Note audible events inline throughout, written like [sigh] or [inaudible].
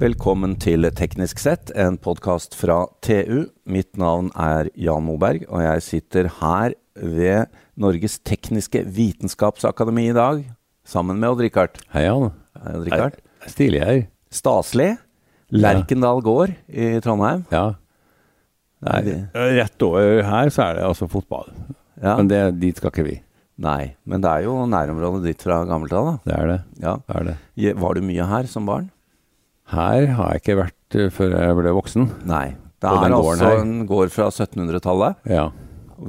Velkommen til Teknisk sett, en podkast fra TU. Mitt navn er Jan Moberg, og jeg sitter her ved Norges tekniske vitenskapsakademi i dag, sammen med Odd-Rikard. Hei, Jan. Hei, Odd-Rikard. Stilig her. Staselig. Lerkendal gård i Trondheim. Ja. Nei, rett over her så er det altså fotball. Ja. Men det, dit skal ikke vi. Nei, men det er jo nærområdet ditt fra gammelt av, da. Det er det. Ja. det er det. Var du mye her som barn? Her har jeg ikke vært eh, før jeg ble voksen. Nei. Det På er altså en gård fra 1700-tallet. Ja.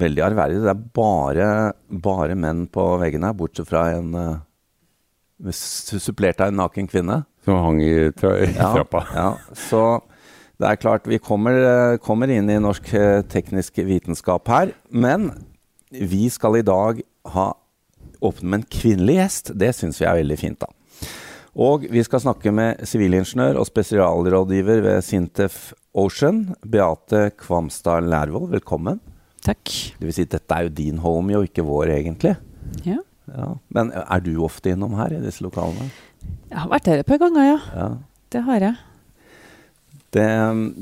Veldig ærverdig. Det er bare, bare menn på veggene her, bortsett fra en uh, supplert av en naken kvinne. Som hang i, tra i Ja, trappa. ja. Så det er klart, vi kommer, eh, kommer inn i norsk eh, teknisk vitenskap her. Men vi skal i dag ha åpne med en kvinnelig gjest. Det syns vi er veldig fint, da. Og vi skal snakke med sivilingeniør og spesialrådgiver ved Sintef Ocean, Beate Kvamstad Lærvold. Velkommen. Takk. Det vil si, dette er jo din home, og ikke vår, egentlig. Ja. Ja. Men er du ofte innom her i disse lokalene? Jeg har vært her et par ganger, ja. Ja. Det har jeg. Det,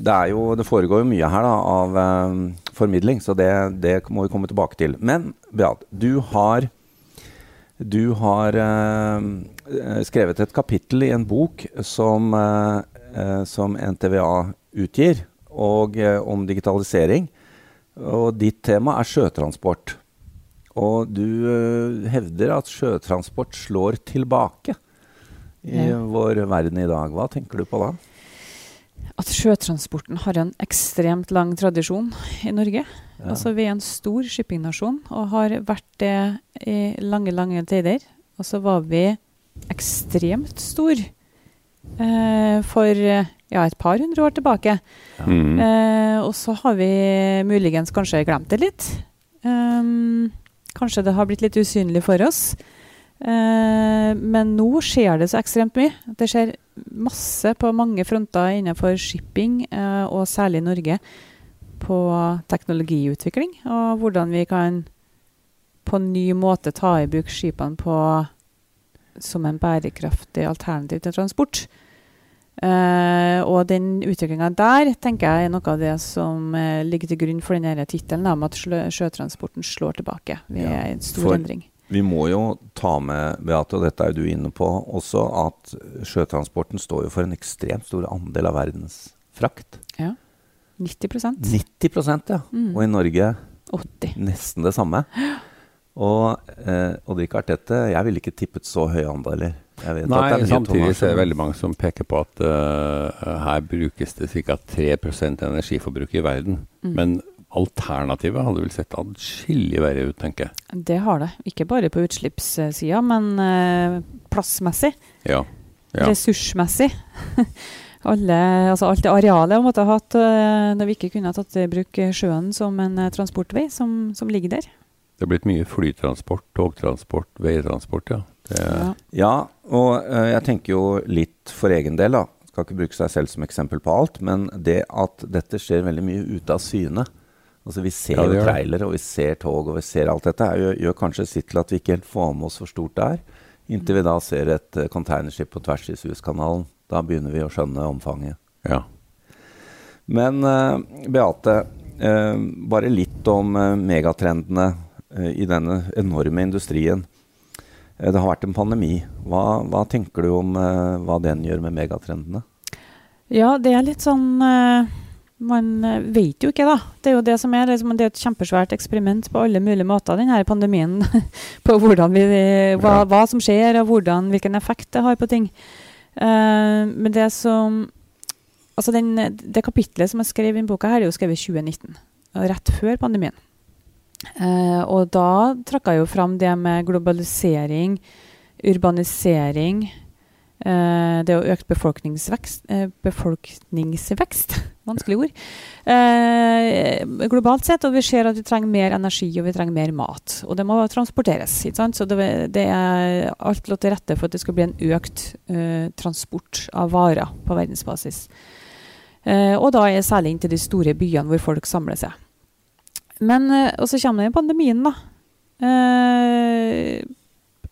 det, jo, det foregår jo mye her da, av eh, formidling, så det, det må vi komme tilbake til. Men Beate, du har, du har eh, skrevet et kapittel i en bok som, eh, eh, som NTVA utgir, og eh, om digitalisering. Og ditt tema er sjøtransport. Og du eh, hevder at sjøtransport slår tilbake i Ja. vår verden i dag. Hva tenker du på da? At sjøtransporten har en ekstremt lang tradisjon i Norge. Ja. Altså Vi er en stor shippingnasjon og har vært det i lange, lange tider. Og så var vi ekstremt stor eh, for ja, et par hundre år tilbake. Mm. Eh, og så har vi muligens kanskje glemt det litt. Um, kanskje det har blitt litt usynlig for oss. Eh, men nå skjer det så ekstremt mye. Det skjer masse på mange fronter innenfor shipping, eh, og særlig i Norge, på teknologiutvikling. Og hvordan vi kan på en ny måte ta i bruk skipene på, som en bærekraftig alternativ til transport. Eh, og den utviklinga der tenker jeg er noe av det som eh, ligger til grunn for denne tittelen om at sjøtransporten slår tilbake. Vi Ja, er i en stor for- endring. Vi må jo ta med, Beate, og dette er du inne på også, at sjøtransporten står jo for en ekstremt stor andel av verdens frakt. Ja. 90% 90 ja. Mm. Og i Norge 80 nesten det samme. Og eh, Odd Rikard, dette Jeg ville ikke tippet så høye andeler. Jeg vet at Nei, det er samtidig så er det veldig mange som peker på at uh, her brukes det ca. 3% energiforbruk i verden. Mm. Men alternativet hadde vel sett adskillig verre ut, tenker jeg. Det har det. Ikke bare på utslippssida, men eh, plassmessig. Ja. ja. Ressursmessig. [laughs] Alle, altså alt det arealet vi måtte ha hatt når vi ikke kunne ha tatt i bruk sjøen som en eh, transportvei, som, som ligger der. Det er blitt mye flytransport, togtransport, veitransport, ja. Det, Ja. Ja, og jeg tenker jo litt for egen del, da. Skal ikke bruke seg selv som eksempel på alt, men det at dette skjer veldig mye ute av syne. Altså Vi ser Ja, jo trailere, og vi ser tog, og vi ser alt dette. Det Gjør, gjør kanskje sitt til at vi ikke helt får med oss hvor stort det er. Inntil vi da ser et uh, containerskip på tvers i Suezkanalen. Da begynner vi å skjønne omfanget. ja. Men uh, Beate, uh, bare litt om uh, megatrendene eh, i denne enorme industrien. Eh, det har vært en pandemi. Hva, hva tenker du om eh, hva den gjør med megatrendene? Ja, det er litt sånn eh, Man eh, vet jo ikke, da. Det er jo det som er liksom, Det er et kjempesvært eksperiment på alle mulige måter, denne pandemien. [laughs] på vi, hva, hva som skjer, og hvordan, hvilken effekt det har på ting. Uh, men det som Altså, den, det kapitlet som jeg skrev i boka, her er jo skrevet i 2019. Rett før pandemien. Uh, og da trakk jeg jo fram det med globalisering, urbanisering, Uh, det er jo økt befolkningsvekst, eh, befolkningsvekst Vanskelig ord. Eh, globalt sett, og vi ser at vi trenger mer energi og vi trenger mer mat. Og det må transporteres. Ikke sant? Så det, det er alt lå til rette for at det skal bli en økt eh, transport av varer på verdensbasis. Eh, og da er særlig inn til de store byene hvor folk samler seg. Men eh, Og så kommer den pandemien, da. Eh,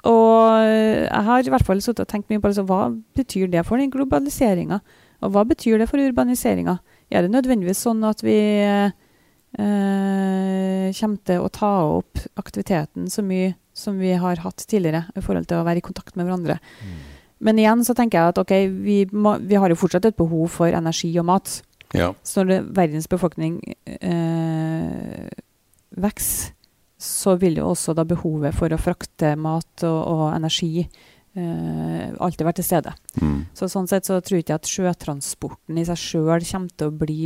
og jeg har i hvert fall sittet og tenkt mye på altså, hva betyr det for den globaliseringa. Og hva betyr det for urbaniseringa? Er det nødvendigvis sånn at vi eh, kommer til å ta opp aktiviteten så mye som vi har hatt tidligere, i forhold til å være i kontakt med hverandre? Men igjen så tenker jeg at ok, vi, må, vi har jo fortsatt et behov for energi og mat. Ja. Så når det, verdens befolkning eh, vokser, så vil jo også da behovet for å frakte mat og, og energi eh, alltid være til stede. Mm. Så sånn sett så tror jeg ikke at sjøtransporten i seg sjøl kommer til å bli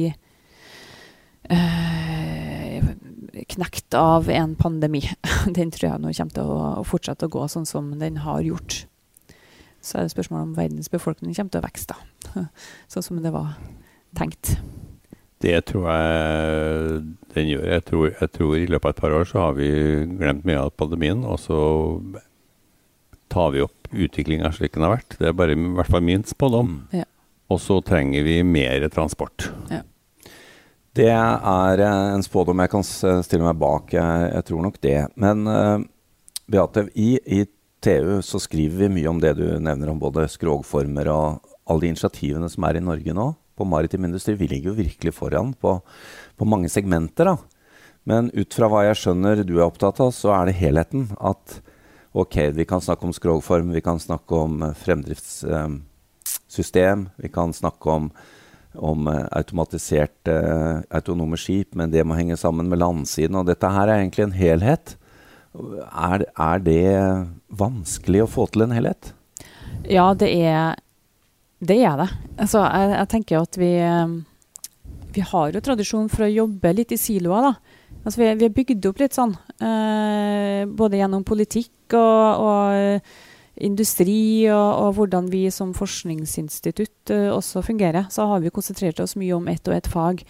eh, knekt av en pandemi. [laughs] Den tror jeg nå kommer til å, å fortsette å gå sånn som den har gjort. Så er det spørsmålet om verdens befolkning kommer til å vokse, da. [laughs] Sånn som det var tenkt. Det tror jeg den gjør. Jeg tror, jeg tror i løpet av et par år så har vi glemt mye av pandemien, og så tar vi opp utviklinga slik den har vært. Det er bare i hvert fall min spådom. Ja. Og så trenger vi mer transport. Det er eh, en spådom jeg kan stille meg bak. Jeg, jeg tror nok det. Men uh, Beate, i, i TU så skriver vi mye om det du nevner om både skrogformer og alle de initiativene som er i Norge nå på maritim industri. Vi ligger jo virkelig foran på, på mange segmenter. da. Men ut fra hva jeg skjønner du er opptatt av, så er det helheten. At ok, vi kan snakke om skrogform, vi kan snakke om eh, fremdriftssystem, vi kan snakke om, om eh, automatiserte eh, autonome skip, men det må henge sammen med landsiden. Og dette her er egentlig en helhet. Er, er det vanskelig å få til en helhet? Ja, det er det. Er det. Altså, jeg, jeg tenker at vi eh, Vi har jo tradisjon for å jobbe litt i siloer, da. Altså, vi, vi er bygd opp litt sånn. Eh, både gjennom politikk og, og industri og, og hvordan vi som forskningsinstitutt eh, også fungerer. Så har vi konsentrert oss mye om ett og ett fag.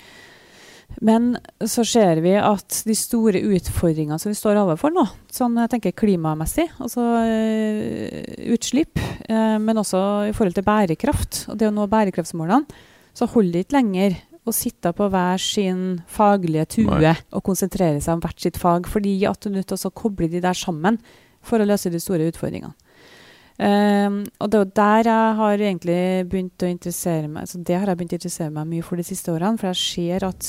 Men så ser vi at de store utfordringene som vi står overfor nå, sånn jeg tenker klimamessig, altså eh, utslipp, eh, men også i forhold til bærekraft, og det å nå bærekraftsmålene, så holder det ikke lenger å sitte på hver sin faglige tue Nei. og konsentrere seg om hvert sitt fag, fordi at du er nødt til å koble de der sammen for å løse de store utfordringene. Um, og det er jo der jeg har egentlig begynt å interessere meg altså Det har jeg begynt å interessere meg mye for de siste årene. For jeg ser at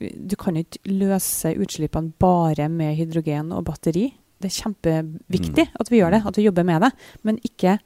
du kan ikke løse utslippene bare med hydrogen og batteri. Det er kjempeviktig at vi gjør det, at vi jobber med det. Men ikke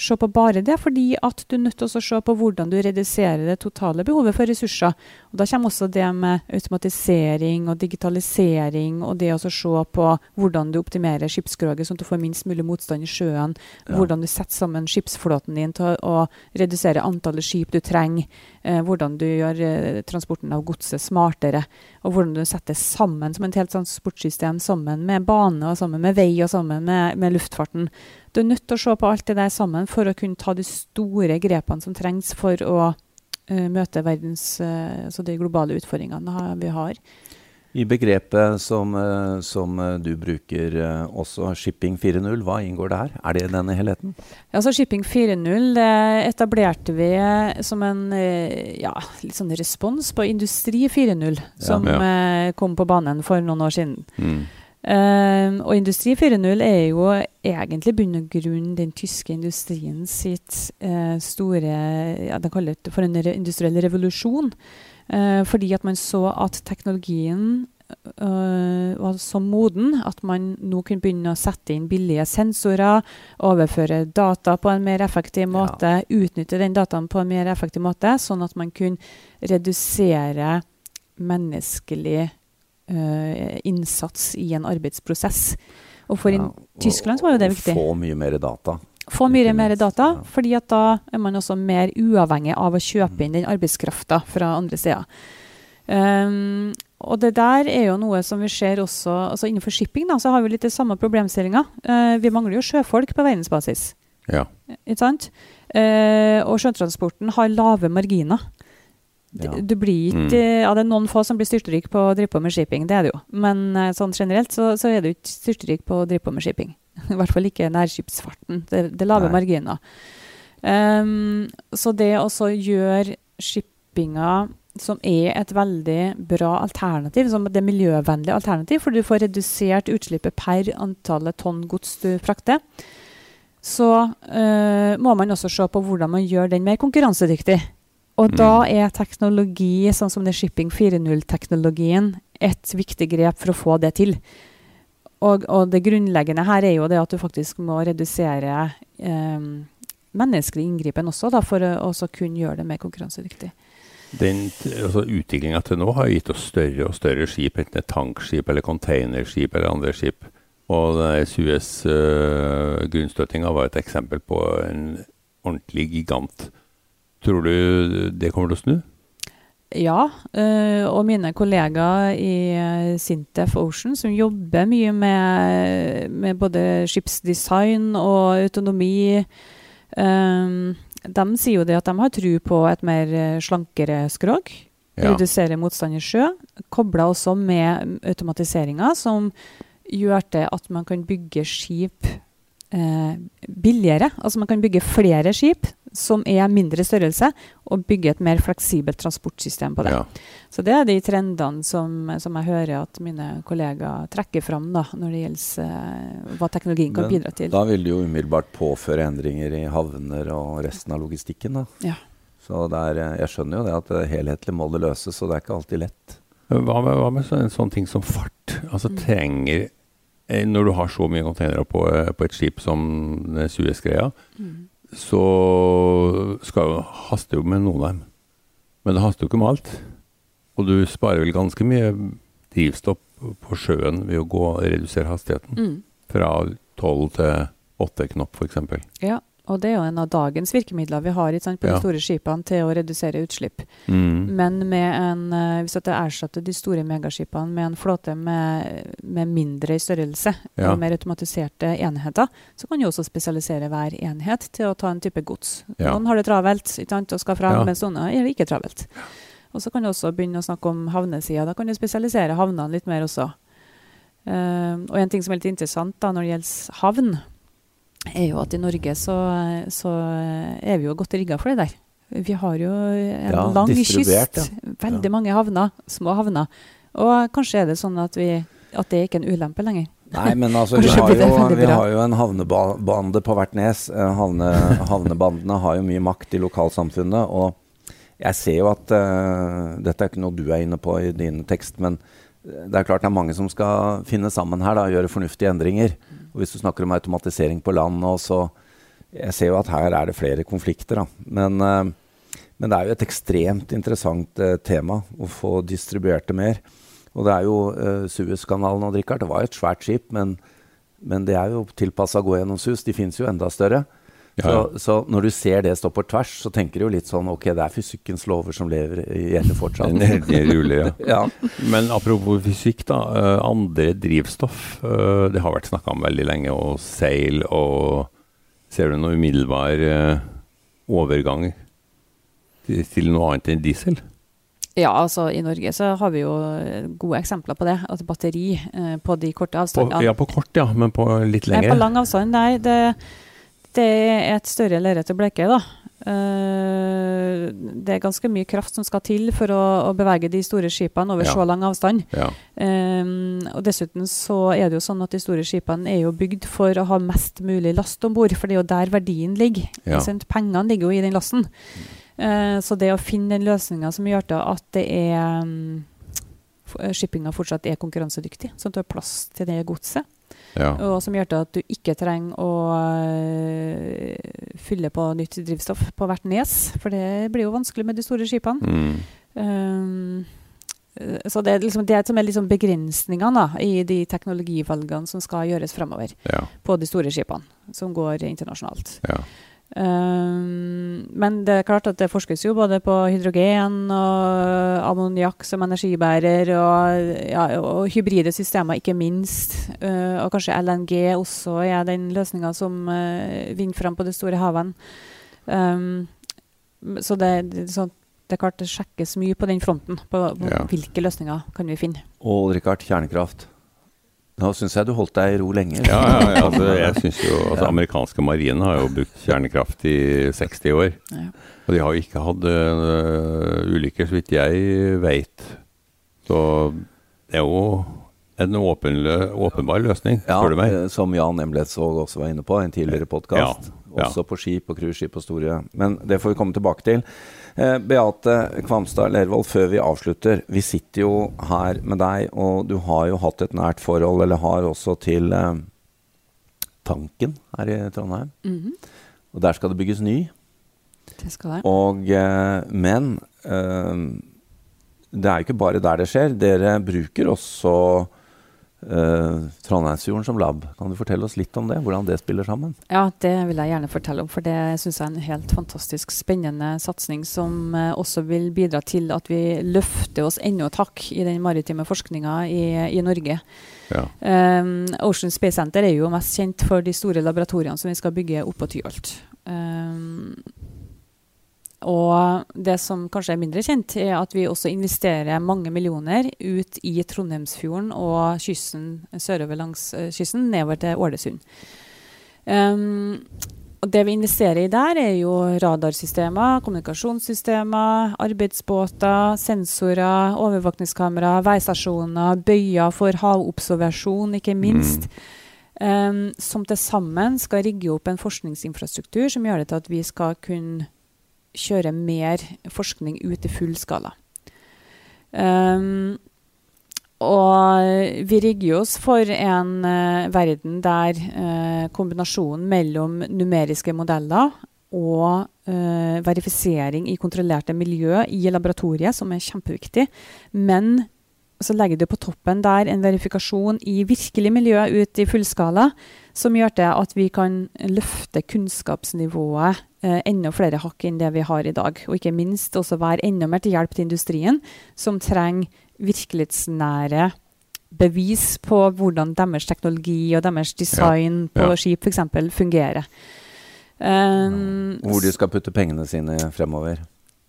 se på bare det, fordi at du er nødt til å se på hvordan du reduserer det totale behovet for ressurser. Og Da kommer også det med automatisering og digitalisering, og det å se på hvordan du optimerer skipsskroget sånn at du får minst mulig motstand i sjøen. Ja. Hvordan du setter sammen skipsflåten din til å, å redusere antallet skip du trenger. Eh, hvordan du gjør eh, transporten av godset smartere. Og hvordan du setter sammen som et helt transportsystem sammen med bane og sammen med vei og sammen med, med luftfarten. Du er nødt til å se på alt det der sammen for å kunne ta de store grepene som trengs for å eh, møte verdens, eh, altså de globale utfordringene vi har. I begrepet som, eh, som eh, du bruker eh, også, shipping 4.0, hva inngår det her? Er det denne helheten? Altså Shipping 4.0 det etablerte vi som en ja, sånn respons på Industri 4.0, som Ja. ja. kom på banen for noen år siden. Mm. Uh, og Industri 4.0 er jo egentlig bunn og grunn den tyske industrien sitt uh, store ja, De kaller det for en re industriell revolusjon. Eh, fordi at man så at teknologien øh, var så moden at man nå kunne begynne å sette inn billige sensorer, overføre data på en mer effektiv Ja. måte, utnytte den dataen på en mer effektiv måte, sånn at man kunne redusere menneskelig øh, innsats i en arbeidsprosess. Og for Ja, Tyskland så var jo det viktig. Få mye mer data. Få mye mer data, ja. fordi at da er man også mer uavhengig av å kjøpe inn den arbeidskrafta fra andre steder. Um, og det der er jo noe som vi ser også altså Innenfor shipping da, så har vi litt det samme problemstillinga. Uh, vi mangler jo sjøfolk på verdensbasis. Ja. Ikke sant? Uh, og sjøtransporten har lave marginer. Ja. Du blir Mm. ja, Det er noen få som blir styrtrik på å drive på med shipping, det er det jo. Men eh, sånn generelt så, så er du ikke styrtrik på å drive på med shipping. [laughs] I hvert fall ikke nærskipsfarten. Det, det er lave Nei. marginer. Um, så det å gjøre shippinga som er et veldig bra alternativ, som det miljøvennlige alternativ, for du får redusert utslippet per antallet tonn gods du frakter, så uh, må man også se på hvordan man gjør den mer konkurransedyktig. Og Mm. da er teknologi, sånn som det Shipping 4.0-teknologien, et viktig grep for å få det til. Og, og det grunnleggende her er jo det at du faktisk må redusere eh, menneskelig inngripen også, da, for å kunne gjøre det mer konkurransedyktig. Den altså, Utviklinga til nå har gitt oss større og større skip, enten det er tankskip eller containerskip eller andre skip. Og Suez-grunnstøtinga var et eksempel på en ordentlig gigant. Tror du det kommer til å snu? Ja, øh, og mine kollegaer i øh, Sintef Ocean, som jobber mye med, med både skipsdesign og autonomi, øh, de sier jo det at de har tro på et mer slankere skrog. Ja. Redusere motstand i sjø. Kobla også med automatiseringa, som gjør det at man kan bygge skip eh, billigere. Altså man kan bygge flere skip som er mindre størrelse, og bygge et mer fleksibelt transportsystem på det. Ja. Så det er de trendene som, som jeg hører at mine kollegaer trekker fram da, når det gjelder eh, hva teknologien kan Men bidra til. Da vil det jo umiddelbart påføre endringer i havner og resten av logistikken. da. Ja. Så er, eh, jeg skjønner jo det at det helhetlig må det løses, og det er ikke alltid lett. Hva med, hva med så, en sånn ting som fart? Altså Mm. trenger Når du har så mye containere på, eh, på et skip som Suez-greia, Mm. så skal jo haste jo med noen av dem. Men det haster jo ikke med alt. Og du sparer vel ganske mye drivstoff på sjøen ved å gå og redusere hastigheten. Mm. Fra 12 til 8 knopp, f.eks. Ja, og det er jo en av dagens virkemidler vi har sant, på Ja. de store skipene til å redusere utslipp. Mm. Men med en, eh, hvis at det erstatter de store megaskipene med en flåte med, med mindre i størrelse Ja. og mer automatiserte enheter, så kan du også spesialisere hver enhet til å ta en type gods. Ja. Noen har det travelt ikke sant, og skal fram, mens noen er det ikke travelt. Og så kan du også begynne å snakke om havnesida. Da kan du spesialisere havnene litt mer også. Uh, og en ting som er litt interessant da når det gjelder havn, er jo at i Norge så, så er vi jo godt rigga for det der. Vi har jo en Ja, lang kyst. Ja. veldig mange havner, små havner. Og kanskje er det sånn at, vi, at det ikke er en ulempe lenger. Nei, men altså, vi har, jo, vi har jo en havnebande på hvert nes. Eh, Havne, havnebandene har jo mye makt i lokalsamfunnet. Og jeg ser jo at uh, Dette er ikke noe du er inne på i din tekst, men det er klart det er mange som skal finne sammen her da, gjøre fornuftige endringer. Og hvis du snakker om automatisering på land nå, så Jeg ser jo at her er det flere konflikter, da. Men, eh, men det er jo et ekstremt interessant eh, tema å få distribuert det mer. Og det er jo uh, Suezkanalen og Richard, det var jo et svært skip, men, men det er jo tilpassa å gå gjennom Suez. De finnes jo enda større. Ja, Så, ja. så når du ser det stå på tvers, så tenker du jo litt sånn Ok, det er fysikkens lover som lever, gjelder fortsatt. Den er ruller, ja. [laughs] ja. Men apropos fysikk, da. eh, andre drivstoff. eh, det har vært snakka om veldig lenge. Og seil og Ser du noen umiddelbar eh, overgang til, noe annet enn diesel? Ja, altså i Norge så har vi jo gode eksempler på det. At batteri eh, på de korte På, ja, på kort, ja. Men på litt Nei, lengre? på lang avstand, nei. Det, det er et større lerret å bleke, da. Uh, det er ganske mye kraft som skal til for å, å bevege de store skipene over Ja. så lang avstand. Ja. Um, og dessuten så er det jo sånn at de store skipene er jo bygd for å ha mest mulig last om bord, for det er jo der verdien ligger. Ja. Pengene ligger jo i den lasten. Uh, så det å finne den løsninga som gjør til at det er um, eh, shippinga fortsatt er konkurransedyktig, sånn at du har plass til det godset, ja. og som gjør til at du ikke trenger å fylle på nytt drivstoff på hvert nes, for det blir jo vanskelig med de store skipene. Mm. Um, eh, så det er liksom det som er liksom begrensningene da, i de teknologivalgene som skal gjøres fremover ja. på de store skipene som går internasjonalt. ja. Um, men det er klart at det forskes jo både på hydrogen og ammoniakk som energibærer, og, ja, og hybride systemer, ikke minst. Uh, og kanskje LNG også er den løsninga som uh, vinner fram på de store havene. Um, så det, det, sånn, det er klart det sjekkes mye på den fronten, på, på Ja. hvilke løsninger kan vi finne. Og Richard, kjernekraft. Nå syns jeg du holdt deg i ro lenge. Ja, ja, ja, altså, [laughs] jeg synes jo, altså, Amerikanske marinen har jo brukt kjernekraft i 60 år. Ja. Og de har jo ikke hatt uh, ulykker, så vidt jeg veit. Så det er jo en åpen, åpenbar løsning, Ja, spør du meg. eh, som Jan Embletsvåg også var inne på i en tidligere podkast. Også på skip og cruiseskip og store. Men det får vi komme tilbake til. Eh, Beate Kvamstad Lervold, før vi avslutter. Vi sitter jo her med deg, og du har jo hatt et nært forhold, eller har også, til eh, Tanken her i Trondheim. Mhm. Og der skal det bygges ny. Det skal det. Og, eh, men eh, det er jo ikke bare der det skjer. Dere bruker også eh, Trondheimsfjorden som lab. Kan du fortelle oss litt om det? Hvordan det spiller sammen? Ja, det vil jeg gjerne fortelle om, for det syns jeg er en helt fantastisk spennende satsing som uh, også vil bidra til at vi løfter oss enda et hakk i den maritime forskninga i, i Norge. Ja. Um, Ocean Space Center er jo mest kjent for de store laboratoriene som vi skal bygge oppå Tyholt. Um, og det som kanskje er mindre kjent, er at vi også investerer mange millioner ut i Trondheimsfjorden og kysten sørover langs eh, kysten, nedover til Ålesund. Um, og det vi investerer i der, er jo radarsystemer, kommunikasjonssystemer, arbeidsbåter, sensorer, overvåkningskamera, veistasjoner, bøyer for havobservasjon, ikke minst. Um, som til sammen skal rigge opp en forskningsinfrastruktur som gjør det til at vi skal kunne kjøre mer forskning ut i full skala. Um, og vi rigger oss for en uh, verden der uh, kombinasjonen mellom numeriske modeller og uh, verifisering i kontrollerte miljø i laboratoriet, som er kjempeviktig, men så legger du på toppen der en verifikasjon i virkelig miljø ut i fullskala, som gjør det at vi kan løfte kunnskapsnivået eh, enda flere hakk enn det vi har i dag. Og ikke minst også være enda mer til hjelp til industrien, som trenger virkelighetsnære bevis på hvordan deres teknologi og deres design Ja, på ja. skip f.eks. fungerer. Um, Hvor de skal putte pengene sine fremover.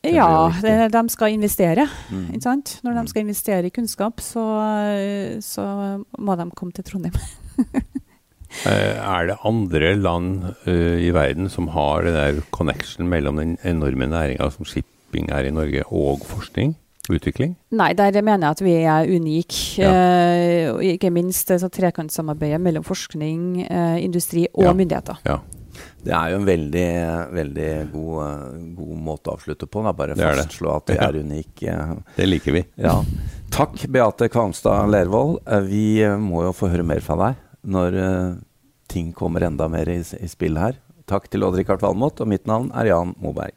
Ja, de skal investere. Mm. Ikke sant? Når de skal investere i kunnskap, så, så må de komme til Trondheim. [laughs] Eh, Er det andre land uh, i verden som har den der connection mellom den enorme næringa som shipping er i Norge, og forskning? Utvikling? Nei, der mener jeg at vi er unike. Ja. Uh, ikke minst trekantsamarbeidet mellom forskning, uh, industri og Ja. myndigheter. Ja. Det er jo en veldig, veldig god, eh, god måte å avslutte på. Da. Bare fastslå at det er unik. eh, [laughs] Det liker vi. Ja. Takk, Beate Kvamstad Lervold. Eh, Vi må jo få høre mer fra deg når ting kommer enda mer i, i spill her. Takk til Odd-Rikard Valmot, og mitt navn er Jan Moberg.